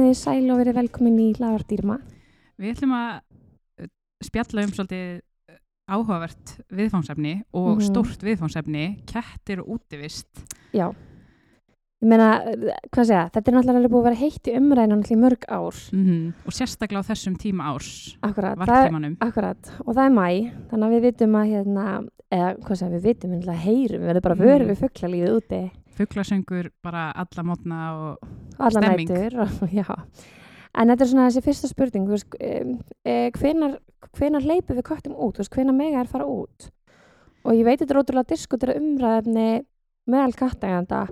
Komið þið sæl og verið velkomin í Lagardýrma. Við ætlum að uh, spjalla um svolítið uh, áhugavert viðfángsefni og Mhm. stórt viðfángsefni, kettir og útivist. Já, ég meina, hvað segja, þetta er náttúrulega búið að vera heitt í umræðinu í mörg ár. Mm Og sérstaklega á þessum tíma árs, vartímanum. akkurat, og það er mæ, þannig að við vitum að hérna, eða hvað segja, við vitum, við heyrum, við verðum bara Mhm. vörið við fugglalífið úti Fuglasöngur bara alla mótna og alla Stemming. nætur. Og, já, en þetta er svona þessi fyrsta spurning, þú veist, um, e, hvenar, hvenar leipum við köttum út, þú veist, hvenar mega er fara út? Og ég veit þetta er ótrúlega diskutera umræðefni meðal kattæganda,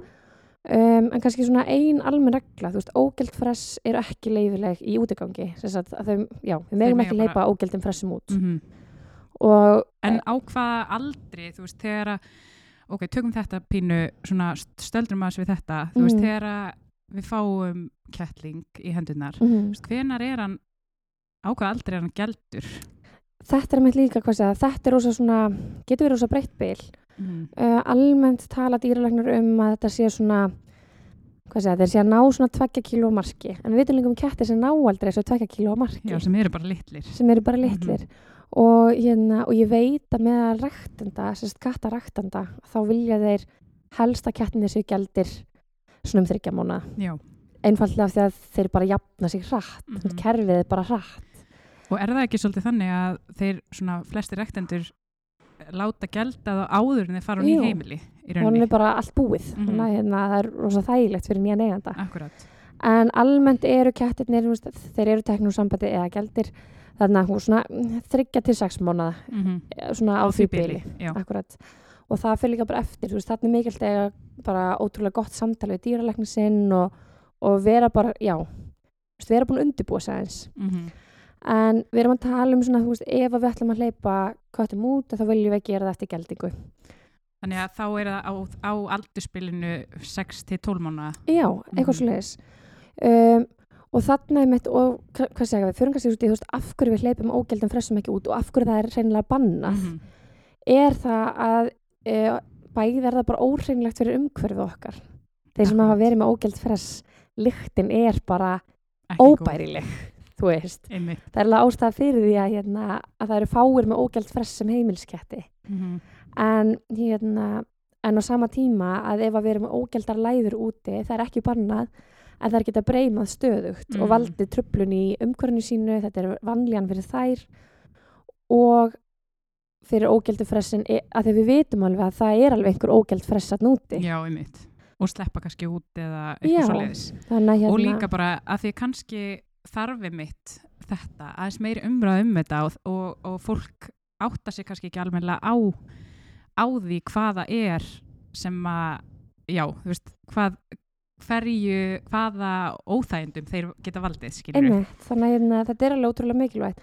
um, en kannski svona ein almenn regla, þú veist, ógælt fress eru ekki leifileg í útigangi, sem sagt að þau, já, við megum ekki bara- leipa ógæltum fressum út. mm Og, En á hvaða aldri, þú veist, þegar að, ok, tökum þetta pínu, svona st- stöldrum aðeins við þetta, þú veist, Mhm. þegar við fáum kettling í hendunar, mm. mm, hvenar er hann, á hvaða aldri er hann geldur? þetta er með líka, hvað segja, þetta er rosa svona, getur verið rosa breytt bil. Mm. uh, almennt tala dýralæknar um að þetta sé svona hvað þeir sé að ná svona 2 kíló marki en við vitum líka um kettir sem ná aldrei þessu 2 kíló marki Já, sem eru bara litlir. sem eru bara litlir og, hérna, og ég veit að með að ræktenda, sérst kattaraktenda þá vilja þeir helst að kettinni séu gældir svona um þryggja Já. einfallega af því að þeir bara jafna sig hratt mm Mhm. kerfið er bara hratt Og er það ekki svolítið þannig að þeir svona flesti rektendur láta gelda það áður en þeir fara hún í heimili í rauninni? er bara allt búið Mhm. þannig að hérna, það er rosa þægilegt fyrir nýja neyjanda Akkurat. en almennt eru kettirnir þeir eru teknum sambandi eða gældir þannig að svona mm, þryggja til sex mánuða Mm -hmm. svona á, því bili Já. akkurat og það fyrir líka bara eftir veist, þarna er mikilvægt að bara ótrúlega gott samtali við dýralækni sinn og, og vera bara, já veist, vera búin að undirbúa sig eins Mm en við erum að tala um svona, veist, ef við ætlum að hleypa köttum út þá viljum við gera það eftir geldingu Þannig að þá er það á, á aldurspilinu 6 til 12 mánuða. já, eitthvað Mhm. svo leiðis um, og þarna er mitt og hva- hvað segja við, í þú veist, af hverju við hleypum ógeldum fressum ekki út og af hverju það er reynilega bannað Mhm. er það að e, bæði er það bara óhreinlegt fyrir umhverfið okkar þeir sem hafa verið með ógeld fress lyktin er bara Ekki góð. óbærileg þú veist, Einmitt. það er alveg ástæða fyrir því að, hérna, að það eru fáir með ógeld fress sem heimilsketti Mm en, hérna, en á sama tíma að ef að við erum með ógeldar læður úti það er ekki bannað en er geta breymað stöðugt Mm. og valdið tröflun í umhverfinu sínu þetta er vanlíjan fyrir þær og fyrir ógeldu fressin að því við vitum alveg að það er alveg einhver ógeld fress að núti Já, einmitt. Og sleppa kannski út eða eitthvað svo leiðis. hérna Og líka bara að því kannski þarfi mitt þetta, aðeins meiri umræð um þetta og, og, og fólk átta sig kannski ekki almennilega á, á því hvaða er sem að, já, þú veist, hvað, hverju, hvaða óþægindum þeir geta valdið, skilur einmitt, þannig að hérna, þetta er alveg ótrúlega mikilvægt.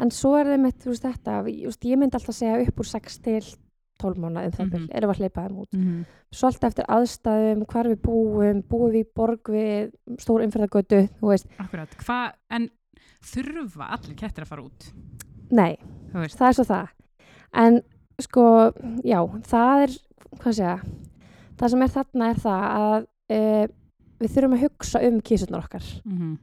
En svo er það mitt, þú veist þetta ég, veist, ég myndi alltaf segja upp úr 6 til 12 mánu um það Mhm. bil, erum við að hleypa þeim út. Mm -hmm. svo alltaf eftir aðstæðum, hvar við búum búum við í borg við stór umferðagötu, þú veist, Akkurat, hvað, en þurfa allir kettir að fara út, nei það er svo það. En sko, já, það er hvað segja það sem er þarna er það að e, við þurfum að hugsa um kísurnar okkar mm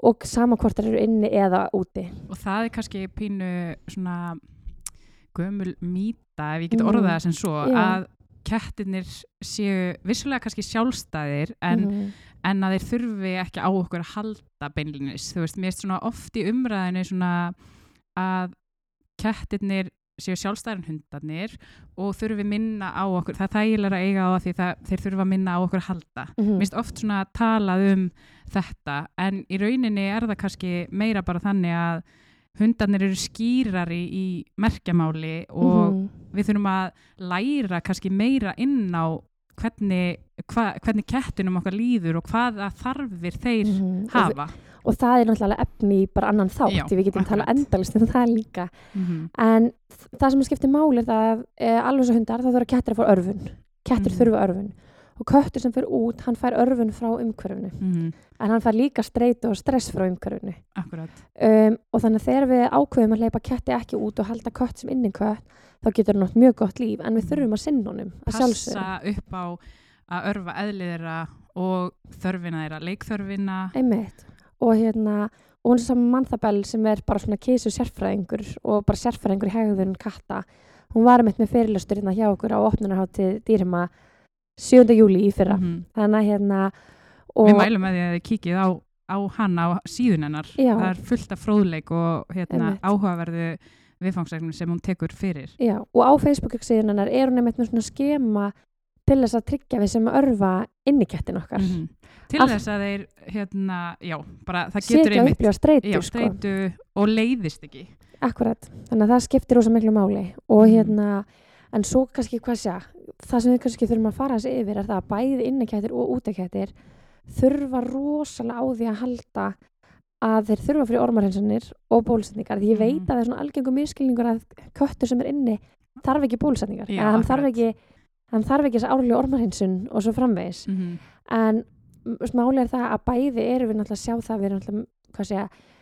og sama hvort það eru inni eða úti og það er kannski pínu svona gömul mýta, ef ég get Mhm. orðað það sem svo, Já. að kettirnir séu vissulega kannski sjálfstæðir en, Mhm. en að þeir þurfi ekki á okkur að halda beinlinis, þú veist, mér erst svona oft í umræðinu svona að kettirnir séu sjálfstæðar en hundarnir og þurfi minna á okkur, það þægilega að eiga á því það, þeir þurfa minna á okkur að halda Mhm. Mér finnst oft svona talað um þetta en í rauninni er það kannski meira bara þannig að hundarnir eru skýrari í merkjamáli og Mhm. við þurfum að læra kannski meira inn á hvernig, hva, hvernig kettinum okkar líður og hvaða þarfir þeir Mhm. Og hafa. og það er náttúrulega efni í bara annan þátt Já, við getum tala akkurat. endalist um það líka Mm -hmm. en það sem skiptir máli er það að e, alveg svo hundar þá þurfa kettir að fá örfun kettir Mhm. þurfa örfun og köttur sem fyrir út hann fær örfun frá umhverfinu. Mhm, en hann fær líka streitu og stress frá umhverfinu. Akkurat. um, og þannig að þegar við ákveðum að hleypa ketti ekki út og halda kött sem inni kött þá getur hann átt mjög gott líf. En við þurfum að sinna honum að Passa upp á að örfa eðlið þeirra og þörfina þeirra, leikþörfina. Einmitt. Og hérna og hún er saman mannþabell sem er bara svona kísu sérfræðingur og bara sérfræðingur í hegðun katta. Hún var með fyrirlöstur hérna hjá okkur á opnunarháttið dýrima 7. júli í fyrra Mhm. þannig að hérna Við mælum með því að þið kíkið á, á hana á síðun hennar. Já. Það er fullt af fróðleik og hérna, áhugaverðu viðfangsregnum sem hún tekur fyrir. já, og á Facebook-síðun hennar er hún einmitt með svona skema til þess að tryggja við sem örfa innikettin okkar Mhm. Til Allt- þess að þeir, hérna, já, bara það getur setja einmitt, upplifa streitu já, sko. streitu og leiðist ekki. Akkurat, þannig að það skiptir rosa miklu máli og Mhm. hérna, en svo kannski hvað sé, það sem við kannski þurfum að fara þessi yfir er það að bæði innekættir og útekættir þurfa rosalega á því að halda að þeir þurfa fyrir ormarhinsanir og bólusetningar, því ég Mhm. veit að það er svona algengum miskilningur að köttur sem er inni þarf ekki bólusetningar, Já, hann þarf ekki hann þarf ekki þess árlega ormarhinsun og svo framvegis, Mm en smáli er það að bæði erum við náttúrulega að sjá það, við náttúrulega, hvað segja Veistu,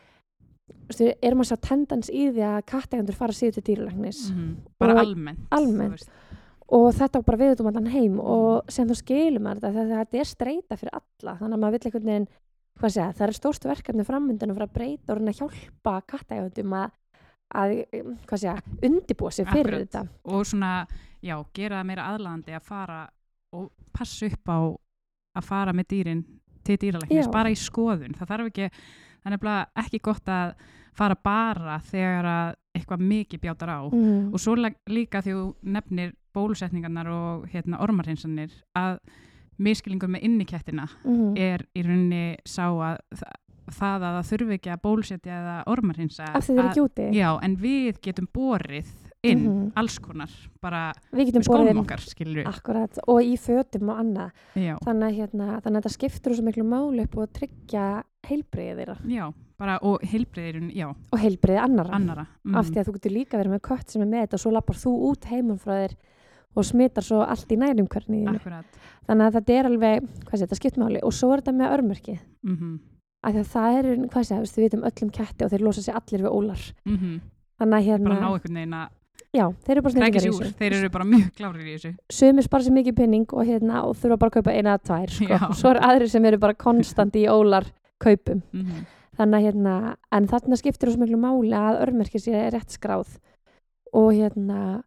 við erum að sjá tendans í því að kattegandur fara síðu til dýralæknis Bara Og almennt. almennt. og þetta bara við út um allan heim og sem þú skilum maður þetta þegar þetta er streyta fyrir alla þannig að maður vill einhvern veginn hvað segja, það er stórstu verkefni framöndan að fara að breyta og að hjálpa kattægundum að, að hvað segja, undibúa sig fyrir Akkurat. þetta Og svona, já, gera það meira aðlandi að fara og passa upp á að fara með dýrin til dýralæknis, bara í skoðun. Það þarf ekki, það er nefnilega ekki gott að fara bara þegar að eitthvað mikið bjátar á. mm. Og svo líka því þú nefnir bólusetningarnar og hérna, ormarhinsanir að miskilingur með innikettina mm. er í rauninni sá að þa- það að það þurfi ekki að bólusetja eða ormarhinsa af því þeir eru að- ekki úti Já, en við getum borið inn Mhm. alls konar, bara við skónum okkar, skilur við. akkurat og í fötum og annað Já, þannig hérna, þannig að þetta skiptur svo miklu máli upp og tryggja heilbriðið þeirra já, bara, og heilbreyðirinn, já, og heilbriðið annara annara. Mm. af því að þú getur líka verið með kött sem er með þetta og svo lappar þú út heimum frá þér og smittar svo allt í nærumkörni Akkurat. þannig að þetta er alveg, hvað sé, þetta skipt máli og svo er þetta með örmörki Mm af því að það er, hvað sé, við vitum öllum ketti og þeir losa sér allir við ólar -hmm. hérna, Bara ná einhvern veginn að já, þeir eru bara snillingar í þessu þeir eru bara mjög klárir í þessu. sumir spara sér mikið pinning og hérna og þurfa bara að kaupa eina að tvær sko. Svo er aðrir sem eru bara konstant í ólar kaupum Mm þannig að hérna, en þarna skiptir svo miklu máli að örmerki sér rétt skráð og hérna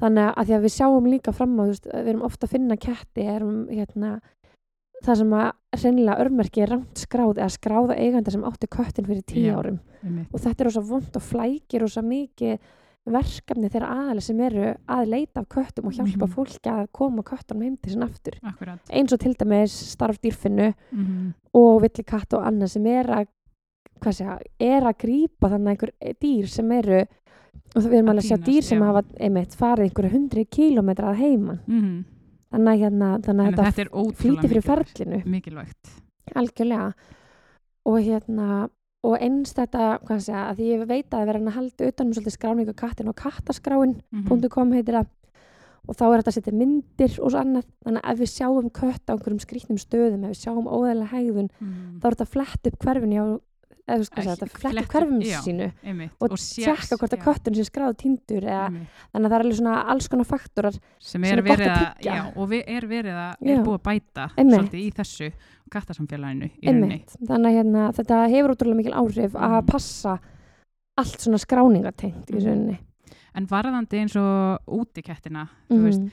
þannig að því að við sjáum líka fram á veist, við erum ofta að finna ketti erum hérna það sem að reynilega örmerki er rangt skráð eða skráða eiganda sem átti köttin fyrir tíu Já. árum Einmitt. og þetta er rosa vond og flækir rosa mikið verkefni þeirra aðalega sem eru að leita af köttum og hjálpa Mhm. fólki að koma köttunum heim til sinna aftur Akkurat. eins og til dæmis starf dýrfinnu Mm og villikatt og annað sem er að segja, er að grípa þannig einhver dýr sem eru og við erum Að að týnast, dýr sem já. hafa einmitt farið einhverju hundri kílómetra að heiman -hmm. þannig að, hérna, þannig þetta þetta flýti fyrir mikilvægt. ferlinu Mikilvægt. algjörlega og hérna og eins þetta, hvað segja, að því ég veit að það verður að halda utanum svolítið skráningu kattin og kattaskráin.com Mhm. heitir það og þá er þetta að setja myndir og svo annað þannig að ef við sjáum kött á einhverjum skrýtnum stöðum ef við sjáum óðægilega hegðun Mhm. þá er þetta flett upp hverfinu á eða þú sko Ekki- þetta flett flett upp upp, hverfinu já. sínu Einmitt. og, sé- tjekka hvort að köttun sé skráð tindur eða, einmitt. þannig að það er alveg svona alls konar faktorar sem sem er er gott verið að já, og við er verið að, er búið að bæta svolítið í þessu kattasamfélaginu í þannig að hérna, þetta hefur útrúlega mikil áhrif að Mhm. passa allt svona skráningatengt í Mhm. rauninni En varðandi eins og útikettina, þú veist, Mhm.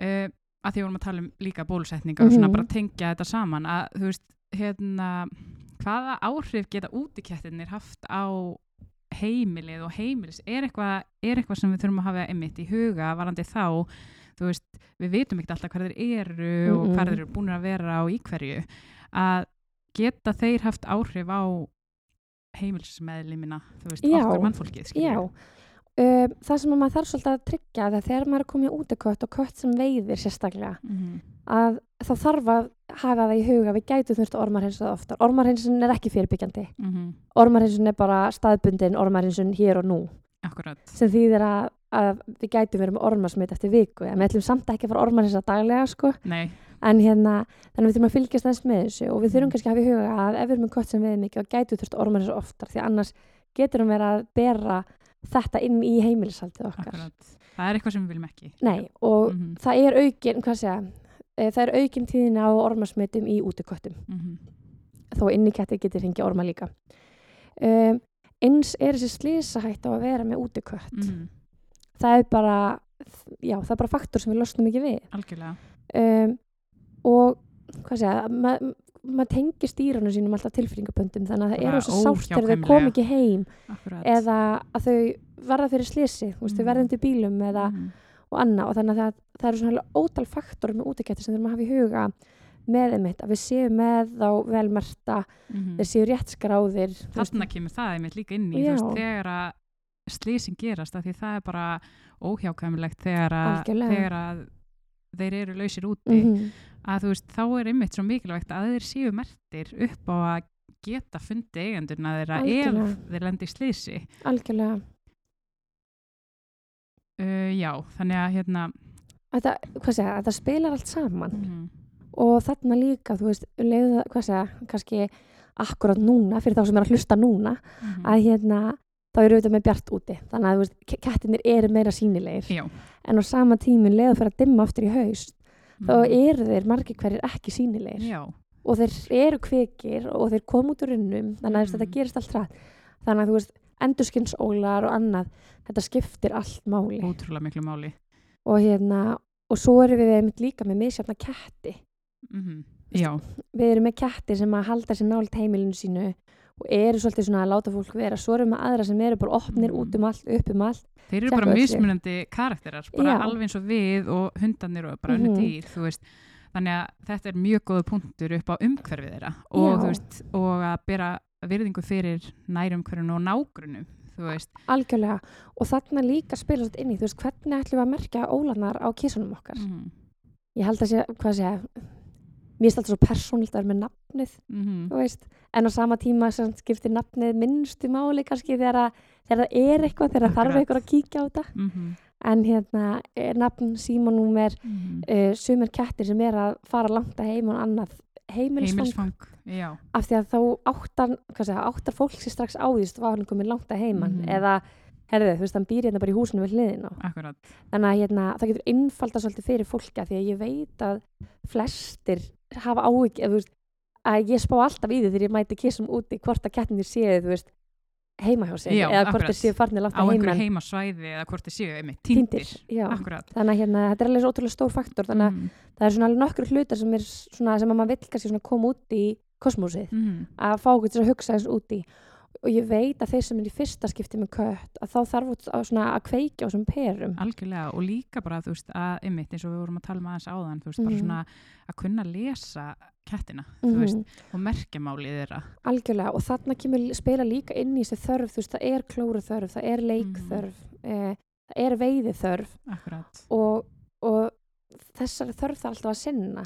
uh, að því vorum að tala um líka bólusetningar og svona Mhm. bara tengja þetta saman, að þú veist, hérna, hvaða áhrif geta útikettinir haft á heimilið og heimilis, er eitthvað, er eitthvað sem við þurfum að hafa einmitt í huga varandi þá, veist, við vitum ekkert alltaf hvað þeir eru og Mhm. hvað þeir eru búin að vera og í hverju, að geta þeir haft áhrif á heimilsmeðlimina, þú veist, Já. okkur mannfólkið, skilur Já, uh, það sem að maður þarf svolítið að tryggja það þegar maður er komið út af kött og kött sem veiðir sérstaklega Mhm. að þá þarf að hafa það í huga við gætu þurft ormarhinsuð oftar ormarhinsun er ekki fyrirbyggjandi Mhm. ormarhinsun er bara staðbundin ormarhinsun hér og nú Akkurat. sem þýðir að, að við gætum verið með ormarsmitt eftir viku en við ætlum samt ekki að fara ormarhinsa daglega sko Nei, en hérna, þannig að við þurfum að fylgjast þess með þessu og við þurfum Mhm. kannski að hafa í huga þetta inn í heimilishaldið okkar. Akkurat. Það er eitthvað sem við viljum ekki. Nei, og Mhm. það er aukin, hvað segja, e, það er aukin tíðina á ormasmitum í útiköttum. Mhm, þó inni ketti getur hringi orma líka. Um, eins er þessi slísahætt á að vera með útikött. Mhm, það er bara já, það er bara faktor sem við losnum ekki við. Algjörlega. Um, og hvað segja maður ma tengir stýrunum sínum alltaf tilfinningaböndum þannig að það eru svo sárt þegar þau kom ekki heim. Akkurat. Eða að þau verða fyrir slisi þú veist, þau Mhm. verða undir bílum eða Mhm, og annað. Og þannig að það, það eru svona ótal faktorum með útikætti sem þurfum að hafa í huga með einmitt að við séum með þá velmerta, mhm. þeir séu rétt skráðir veist. þarna kemur það einmitt líka inn í veist, þegar að slísin gerast af því það er bara óhjákvæmilegt að, þegar að þeir eru lausir úti Mhm. að þú veist, þá er einmitt svo mikilvægt að þeir séu mertir upp á að geta fundi eigendurna þeirra Algjörlega. ef þeir lendi í slísi algjörlega uh, já, þannig að hérna þetta, hvað segja, þetta spilar allt saman mm, og þarna líka, þú veist, leiða, hvað segja, kannski akkurat núna, fyrir þá sem er að hlusta núna, mhm. að hérna, þá eru auðvitað með bjart úti. Þannig að, veist, ke- kettirnir eru meira sínilegir. já, En á sama tímin, leiða fyrir að dimma aftur í haust, þá mhm. eru þeir margir hverjir ekki sínilegir. já, Og þeir eru kvikir og þeir koma út úr runnum, þannig að Mhm. þetta gerist allt rætt. Þannig að, þú veist, endurskinsólar og annað, þetta skiptir allt máli. ótrúlega miklu máli Og hérna, og svo erum við einmitt líka með misjafna ketti. mm við erum með kettir sem að halda sér nált heimilinu sínu og eru svolítið svona að láta fólk vera. Svo erum við aðra sem eru bara opnir Mm. út um allt, upp um allt. Þeir eru bara mismunandi karakterar, bara Já. alveg eins og við og hundarnir og bara önnu Mhm. dýr þú veist, þannig að þetta er mjög góða punktur upp á umhverfið þeirra og, veist, og að bera virðingu fyrir nærumhverfinu og nágrunum algjörlega. Og þarna líka spila svolítið inn í þú veist hvernig ætlum við að merkja ólanar á kísunum okkar? Mm ég held að sé, hvað sé mér er alltaf svo persónult að vera með nafnið -hmm. þú veist, en á sama tíma sem skiptir nafnið minnstu máli kannski þegar, þegar það er eitthvað þegar það þarf eitthvað að kíkja á þetta. Mm en hérna, er nafn, símanúmer -hmm. uh, sumir kettir sem er að fara langt að heim og annað heimilsfang af því að þá áttar, segja, áttar fólk sér strax á því þú veist, var hann komin langt að heiman. Mhm. eða, herðu, þú veist, hann býr hérna bara í húsinu við hliðin Þannig að hérna, það getur innfalda svolítið fyrir fólki af því að ég veit að flestir hafa þú veist, að ég spá alltaf í því þegar ég mæti kissum úti hvort að kettinir séu, þú veist, heima hjá sér Já, eða hvort þeir séu farnir langt á að einhverju heimasvæði eða hvort þið séu einmitt akkurat. Þannig að hérna, þetta er alveg svo ótrúlega stór faktor, þannig að mm. það er svona alveg nokkur hlutar sem, svona, sem að maður vill kannski koma út í kosmósið. -hmm. að fá okkur til að hugsa þess úti og ég veit að þeir sem er í fyrsta skipti með kött að þá þarf að, kveikja á þessum perum. Algjörlega og líka bara þú veist að einmitt eins og við vorum að tala um aðeins áðan þú veist bara Mhm. svona að kunna lesa kettina þú veist Mhm, og merkjamálið þeirra. Algjörlega og þarna kemur spila líka inn í þessi þörf þú veist það er klóru þörf, það er leikþörf eh, það er veiði þörf akkurat, og, og þessari þörf þarf alltaf að sinna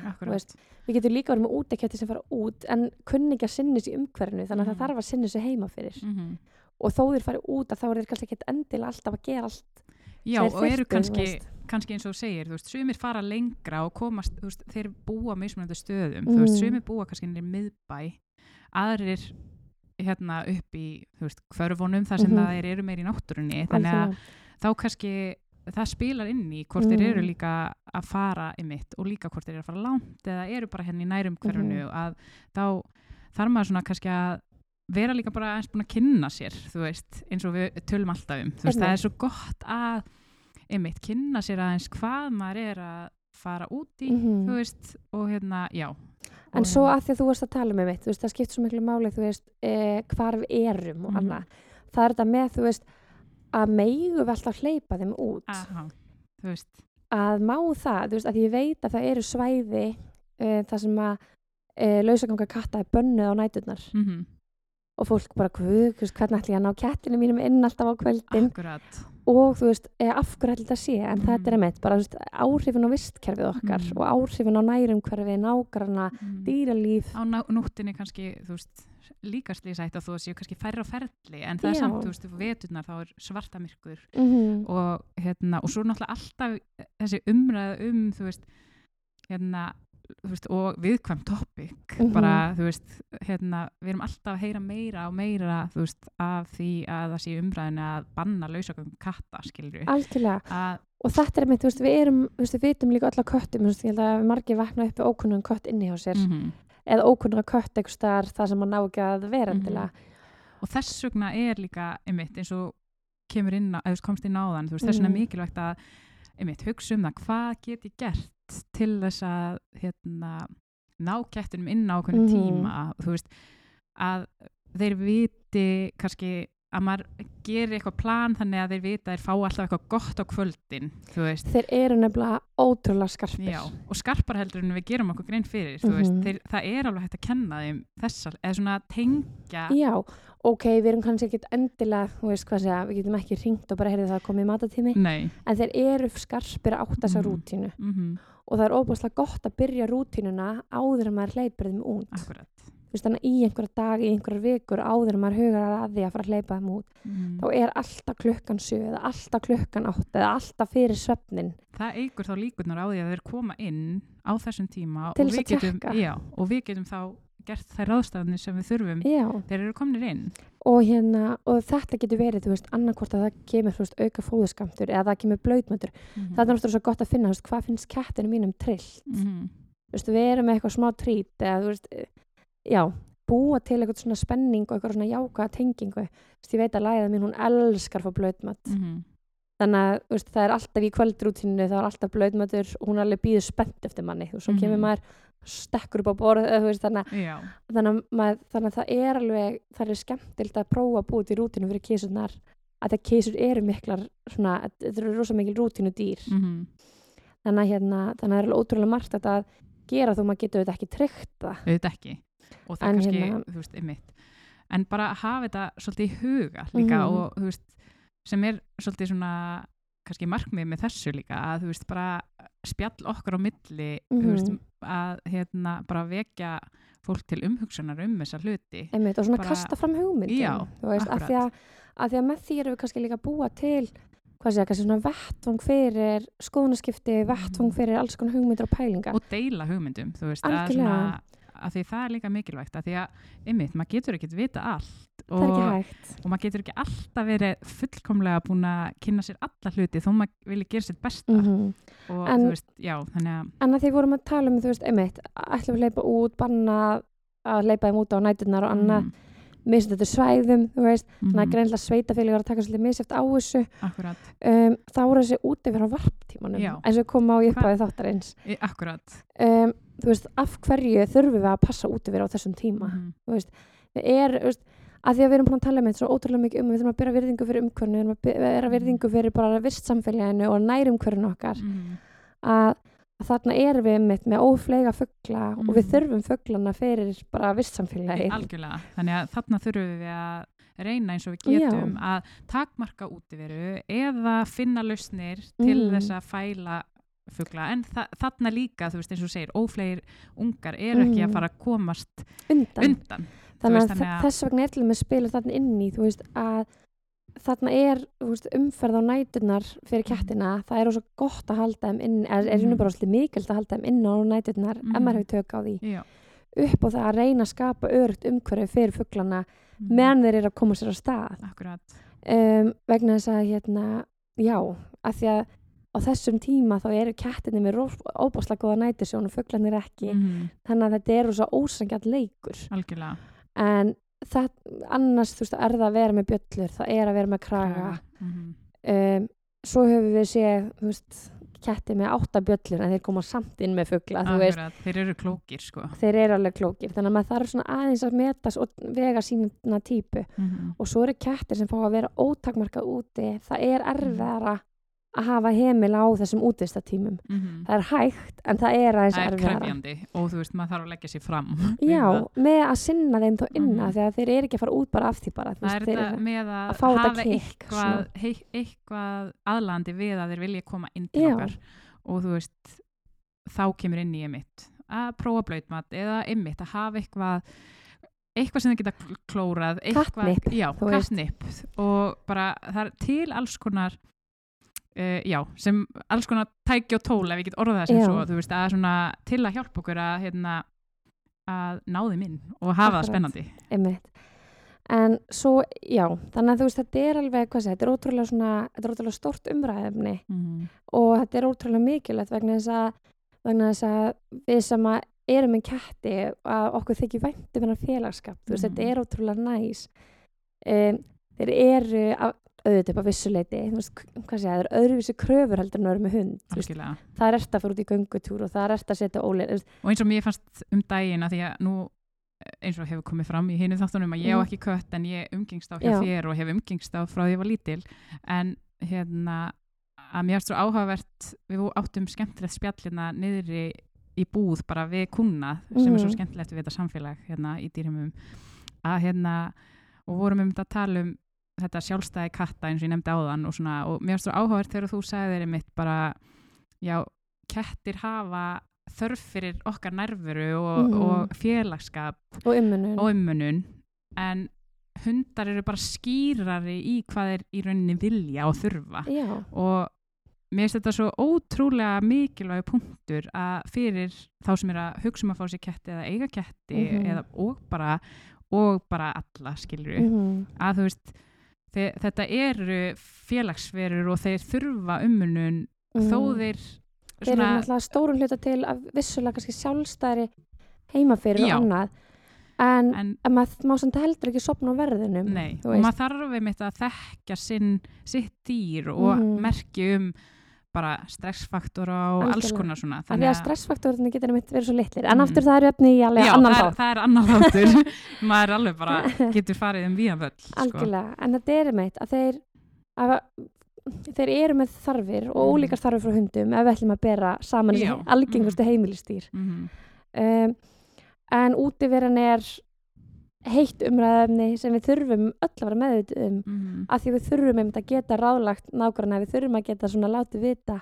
við getum líka verið með úteketti sem fara út en kunni ekki að sinna þessi umhverfinu þannig að Mhm. það þarf að sinna þessi heima fyrir. Mm og þó þeir fari út að þá er þeir kannski ekki endilega alltaf að gera allt já og eru kannski kannski eins og segir, þú veist, sumir fara lengra og komast, veist, þeir búa mismunandi stöðum, þú veist, Mm. sumir búa kannski í miðbæ, aðrir hérna upp í, þú veist, hverfunum þar sem Mhm. það er, eru meir í náttúrunni. Þannig að þá kannski það spilar inn í hvort þeir eru Mm. líka að fara í mitt og líka hvort þeir eru að fara langt eða eru bara henni í nærum hverfunu Mhm. að þá þarf maður svona kannski að vera líka bara eins búin að kynna sér þú veist, eins og við tölum alltaf um þú veist, það er svo gott að einmitt, kynna sér aðeins hvað maður er að fara út í Mhm. þú veist, og hérna, já En svo hérna- að því að þú varst að tala með mitt, þú veist, það skipt svo miklu máli, þú veist, eh, hvar við erum og Mhm. annað. Það er þetta með, þú veist, að meigu við alltaf hleypa þeim út. aha, Að má það, þú veist, að ég veit að það eru svæði uh, þar sem að uh, lausaganga katta er bönnuð á næturnar mm og fólk bara, hvernig ætla ég að ná kettinu mínum inn alltaf á kvöldin akkurat og þú veist, eh, af hverju ætla þetta sé, en Mhm. þetta er einmitt, bara veist, áhrifin á vistkerfið okkar Mhm. og áhrifin á nærumhverfið, nágrana, mm. dýralíf. á nóttinni kannski, þú veist líka slísætt að þú séu kannski færra á ferli en það er Já. samt, þú veist, veturnar þá er svarta myrkur Mm og hérna, og svo náttúrulega alltaf þessi umræða um, þú veist hérna, þú veist, og viðkvæm topic, Mhm. bara, þú veist hérna, við erum alltaf að heyra meira og meira, þú veist, af því að það sé umræðinu að banna lausagöngum katta, skilur Algjörlega. að og þetta er mitt, þú veist, við erum við vitum líka öll á köttum, þú veist, ég held að margir vakna upp við ókunnum kött inni hjá sér -hmm. Eða ókunnum kött einhvers staðar það sem maður ná ekki að vera Mhm. endilega og þess vegna er líka einmitt eins og kemur inn á, eða komst inn á þann veist, þess vegna er Mhm. mikilvægt að einmitt, hugsa um það, hvað get ég gert til þess að hérna, ná kettunum inn á okkur Mhm. tíma þú veist, að þeir viti kannski að maður gerir eitthvað plan þannig að þeir vita að þeir fá alltaf eitthvað gott á kvöldin þeir eru nefnilega ótrúlega skarpir. Já, og skarpar heldur en við gerum okkur grein fyrir, veist, Mhm. þeir, það er alveg hægt að kenna þeim þessar, eða svona tengja Já, ok, við erum kannski ekkit endilega, veist segja, við getum ekki ringt og bara heyrði það að komið matatími, Nei, en þeir eru skarpir átt þessa Mhm. rútínu. Mm og það er óbúslega gott að byrja rútínuna áður en maður hleypir þeim út. akkurat veist, þannig í einhverja dag, í einhverjar vikur áður en maður hugar að því að fara að hleypa þeim út, mm. þá er alltaf klukkan sjö eða alltaf klukkan átt eða alltaf fyrir svefnin. Það eigur þá líkurnar á því að þeir koma inn á þessum tíma og við, getum, já, og við getum þá gert þær ráðstafanir sem við þurfum Já, þeir eru komnir inn og hérna, og þetta getur verið, þú veist, annarkvort að það kemur, veist, auka fóðuskamtur eða það kemur blöytmöndur. mm Það er náttúrulega svo gott að finna, veist, hvað finnst kettinu mínum trillt? -hmm. þú veist, við erum með eitthvað smá trít eða veist, já búa til eitthvað svona spenning og eitthvað svona jákvæða tengingu, þú veist, ég veit að læða mín hún elskar að fá blöðmat. Mm þannig að veist, það er alltaf í kvöldrútínu það er alltaf blöðmatur og hún er alveg býður spennt eftir manni. Og svo kemur Mhm. maður stekkur upp á borð veist, þannig, að- þannig, að maður, þannig að það er alveg það er skemmtilt að prófa að búa til rútínu fyrir kísurnar að það kísur eru miklar svona, þetta eru rosa mikil rútínu dýr mm þannig að hérna, þannig að það er alveg ótrúlega margt að gera þó maður getur þetta ekki tryggt það. Auðvitað ekki og það En er kannski, hérna- þú veist, einmitt en bara að hafa þetta svolítið í huga líka Mhm. og þú veist sem er svolítið svona kannski markmið með þessu líka að þú veist bara spjall okkar á milli þú veist, Mhm. að hérna bara vekja fólk til umhugsunar um þessa hluti Einmitt, og svona Bara- kasta fram hugmyndum Já, þú veist, af því, að, af því að með því erum við kannski líka að búa til hvað sé, kannski svona vettvang fyrir skoðanaskipti, vettvang Mhm. fyrir alls konar hugmyndir og pælingar og deila hugmyndum þú veist, að, Algjörlega. svona, að því það er líka mikilvægt að því að, einmitt, maður getur ekkert vita allt og, og maður getur ekki alltaf verið fullkomlega búin að kynna sér alla hluti þó maður vilja gera sér besta. Mm og En- þú veist, já, þannig að en að því vorum að tala um, þú veist, einmitt ætlum við að hleypa út, banna að hleypa þeim út á næturnar og annað mm, misst þetta svæðum, þú veist, þannig að mhm, greinlega sveitafélagar að taka svolítið misjæft á þessu. Akkurat, um, þá eru þessi út yfir á varptímanum eins og kom á í upphafi þáttarins. Akkurat. Um, þú veist, af hverju þurfum við að passa út yfir á þessum tíma? Mhm, við er, þú veist, að því að við erum búin að tala með þetta svo ótrúlega mikið um, við þurfum að bera virðingu fyrir umhverfinu, við þurfum að bera Mhm. virðingu fyrir bara vist samfélaginu og nærumhverfinu okkar. Mhm, að, að þarna erum við mitt með óflega fuggla og við Mhm. þurfum fugglana fyrir bara vist samfélagi algjörlega. Þannig að þarna þurfum við að reyna eins og við getum að takmarka útiveru eða finna lausnir til Mm. þess að fæla fugla. En þa þarna líka, þú veist, eins og segir óflegir ungar eru ekki að fara að komast undan, undan. Þannig veist, að, þess vegna er til og með spila þarna inn í, þú veist, að þarna er veist, umferð á næturnar fyrir Mhm. kettina, það er svo gott að halda þeim inn, er, er Mhm. mm. bara svolítið mikild að halda þeim inn á næturnar ef Mhm. maður hefur tök á því. Já, upp og það að reyna að skapa örugt umhverfi fyrir fugglana mhm, meðan þeir eru að koma sér á stað. Um, vegna þess að hérna, já, að því að á þessum tíma þá eru kettinni með óbáslega góða nætursjón og fugglarnir ekki. Mhm, þannig að þetta eru svo ósangjart leikur. Algjörlega. En það, annars þú veist er það að vera með bjöllur, það er að vera með kraga. Mhm, um, svo höfum við séð þú veist, ketti með átta bjöllur en þeir koma samt inn með fuggla þeir eru klókir sko. Þeir eru alveg klókir þannig að maður þarf svona aðeins að metas og vega sína típu. Mhm, og svo eru kettir sem fá að vera ótakmarkað úti það er erfiðara að hafa heimil á þessum útvistatímum mhm. það er hægt en það er aðeins það er erfiðara. krefjandi og þú veist, maður þarf að leggja sér fram. Já, með að sinna þeim þá inna Mhm. þegar þeir eru ekki að fara út bara af því bara það er þetta með að, að hafa eitthvað, eitthvað aðlandi við að þeir vilja koma inn til Já. okkar. Og þú veist þá kemur inn í emitt að prófa blöytmat eða emitt að hafa eitthvað eitthvað sem þið geta kl- klórað catnip. Og bara það er til alls konar Uh, já, sem alls konar tæki og tól ef ég get orðað það sem Já. svo þú veist, að svona, til að hjálpa okkur að hérna, að ná þeim inn og hafa Akkurat. það spennandi einmitt en svo, já, þannig að þú veist þetta er alveg, hvað sé, þetta er ótrúlega svona þetta er ótrúlega stórt umræðefni Mhm. og þetta er ótrúlega mikilvægt vegna þess að, vegna þess að við sem að erum með ketti að okkur þykir væntum hennar félagskap þú veist, Mhm. þetta er ótrúlega næs um, þeir eru að, auðvitað upp á vissuleiti það er öðruvísi kröfur heldur en að vera með hund veist, það er eftir að fara út í göngutúr og það er eftir að setja óleir og eins og mér fannst um daginn að því að nú eins og hefur komið fram í hinu þáttunum að ég á Mhm. ekki kött en ég umgengst á hjá Já. þér og hef umgengst á frá því ég var lítil en hérna að mér erst svo áhugavert við áttum skemmtilegt spjallina niðri í búð bara við kuna sem er svo Mhm. skemmtilegt við þetta samfélag hérna í dýrumum að hérna og vorum um þetta að tala um þetta sjálfstæði katta eins og ég nefndi áðan og, svona, og mér erst svo áhugavert þegar þú sagði þeirri mitt bara já, kettir hafa þörf fyrir okkar nærveru og, Mhm. og félagskap og ummunum og ummunun en hundar eru bara skýrari í hvað þeir í rauninni vilja og þurfa. Já, og mér finnst þetta svo ótrúlega mikilvæg punktur að fyrir þá sem er að hugsa um að fá sér ketti eða eiga ketti Mhm. eða, og, bara, og bara alla skilur mhm, að þú veist þe þetta eru félagsverur og þeir þurfa ummunun þó mhm. þeir þeir eru náttúrulega stórum hluta til að vissulega kannski sjálfstæri heimafyrir og annað en, en en maður má samt heldur ekki sopna á verðinum og maður þarf einmitt að þekkja sinn, sitt dýr og Mhm. merki um bara stressfaktora og alls Algjörlega. konar svona af því að stressfaktorinu getur einmitt verið svo litlir en Mhm. aftur það eru efni í alveg Já, annan þátt það er annan þáttur maður alveg bara, getur farið um víðan völl sko. algjörlega, en þetta er einmitt að þeir að, þeir eru með þarfir og Mhm. ólíkar þarfir frá hundum ef við ætlum að bera saman Já. þessi algengustu heimilistýr mm um, en útiveran er heitt umræðefni sem við þurfum öll að vera meðvitið um. -hmm. að því við þurfum einmitt að geta ráðlagt nákvæmna, við þurfum að geta svona látið vita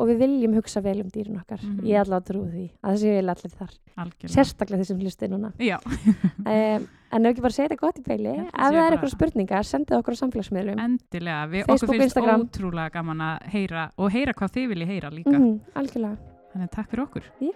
og við viljum hugsa vel um dýrin okkar. Mhm. ég er allavega trúið því að þessi vil allir þar. Algjörlega. Sérstaklega þessum hlusti núna. Um, en ef ekki bara segja þetta gott í beili Ég held ef það er eitthvað spurningar, sendið okkur á samfélagsmiðlum. Endilega við, Facebook, okkur finnst Instagram. ótrúlega gaman að heyra og heyra hvað þið viljið heyra líka. Algjörlega. Þannig takk fyrir okkur. Já.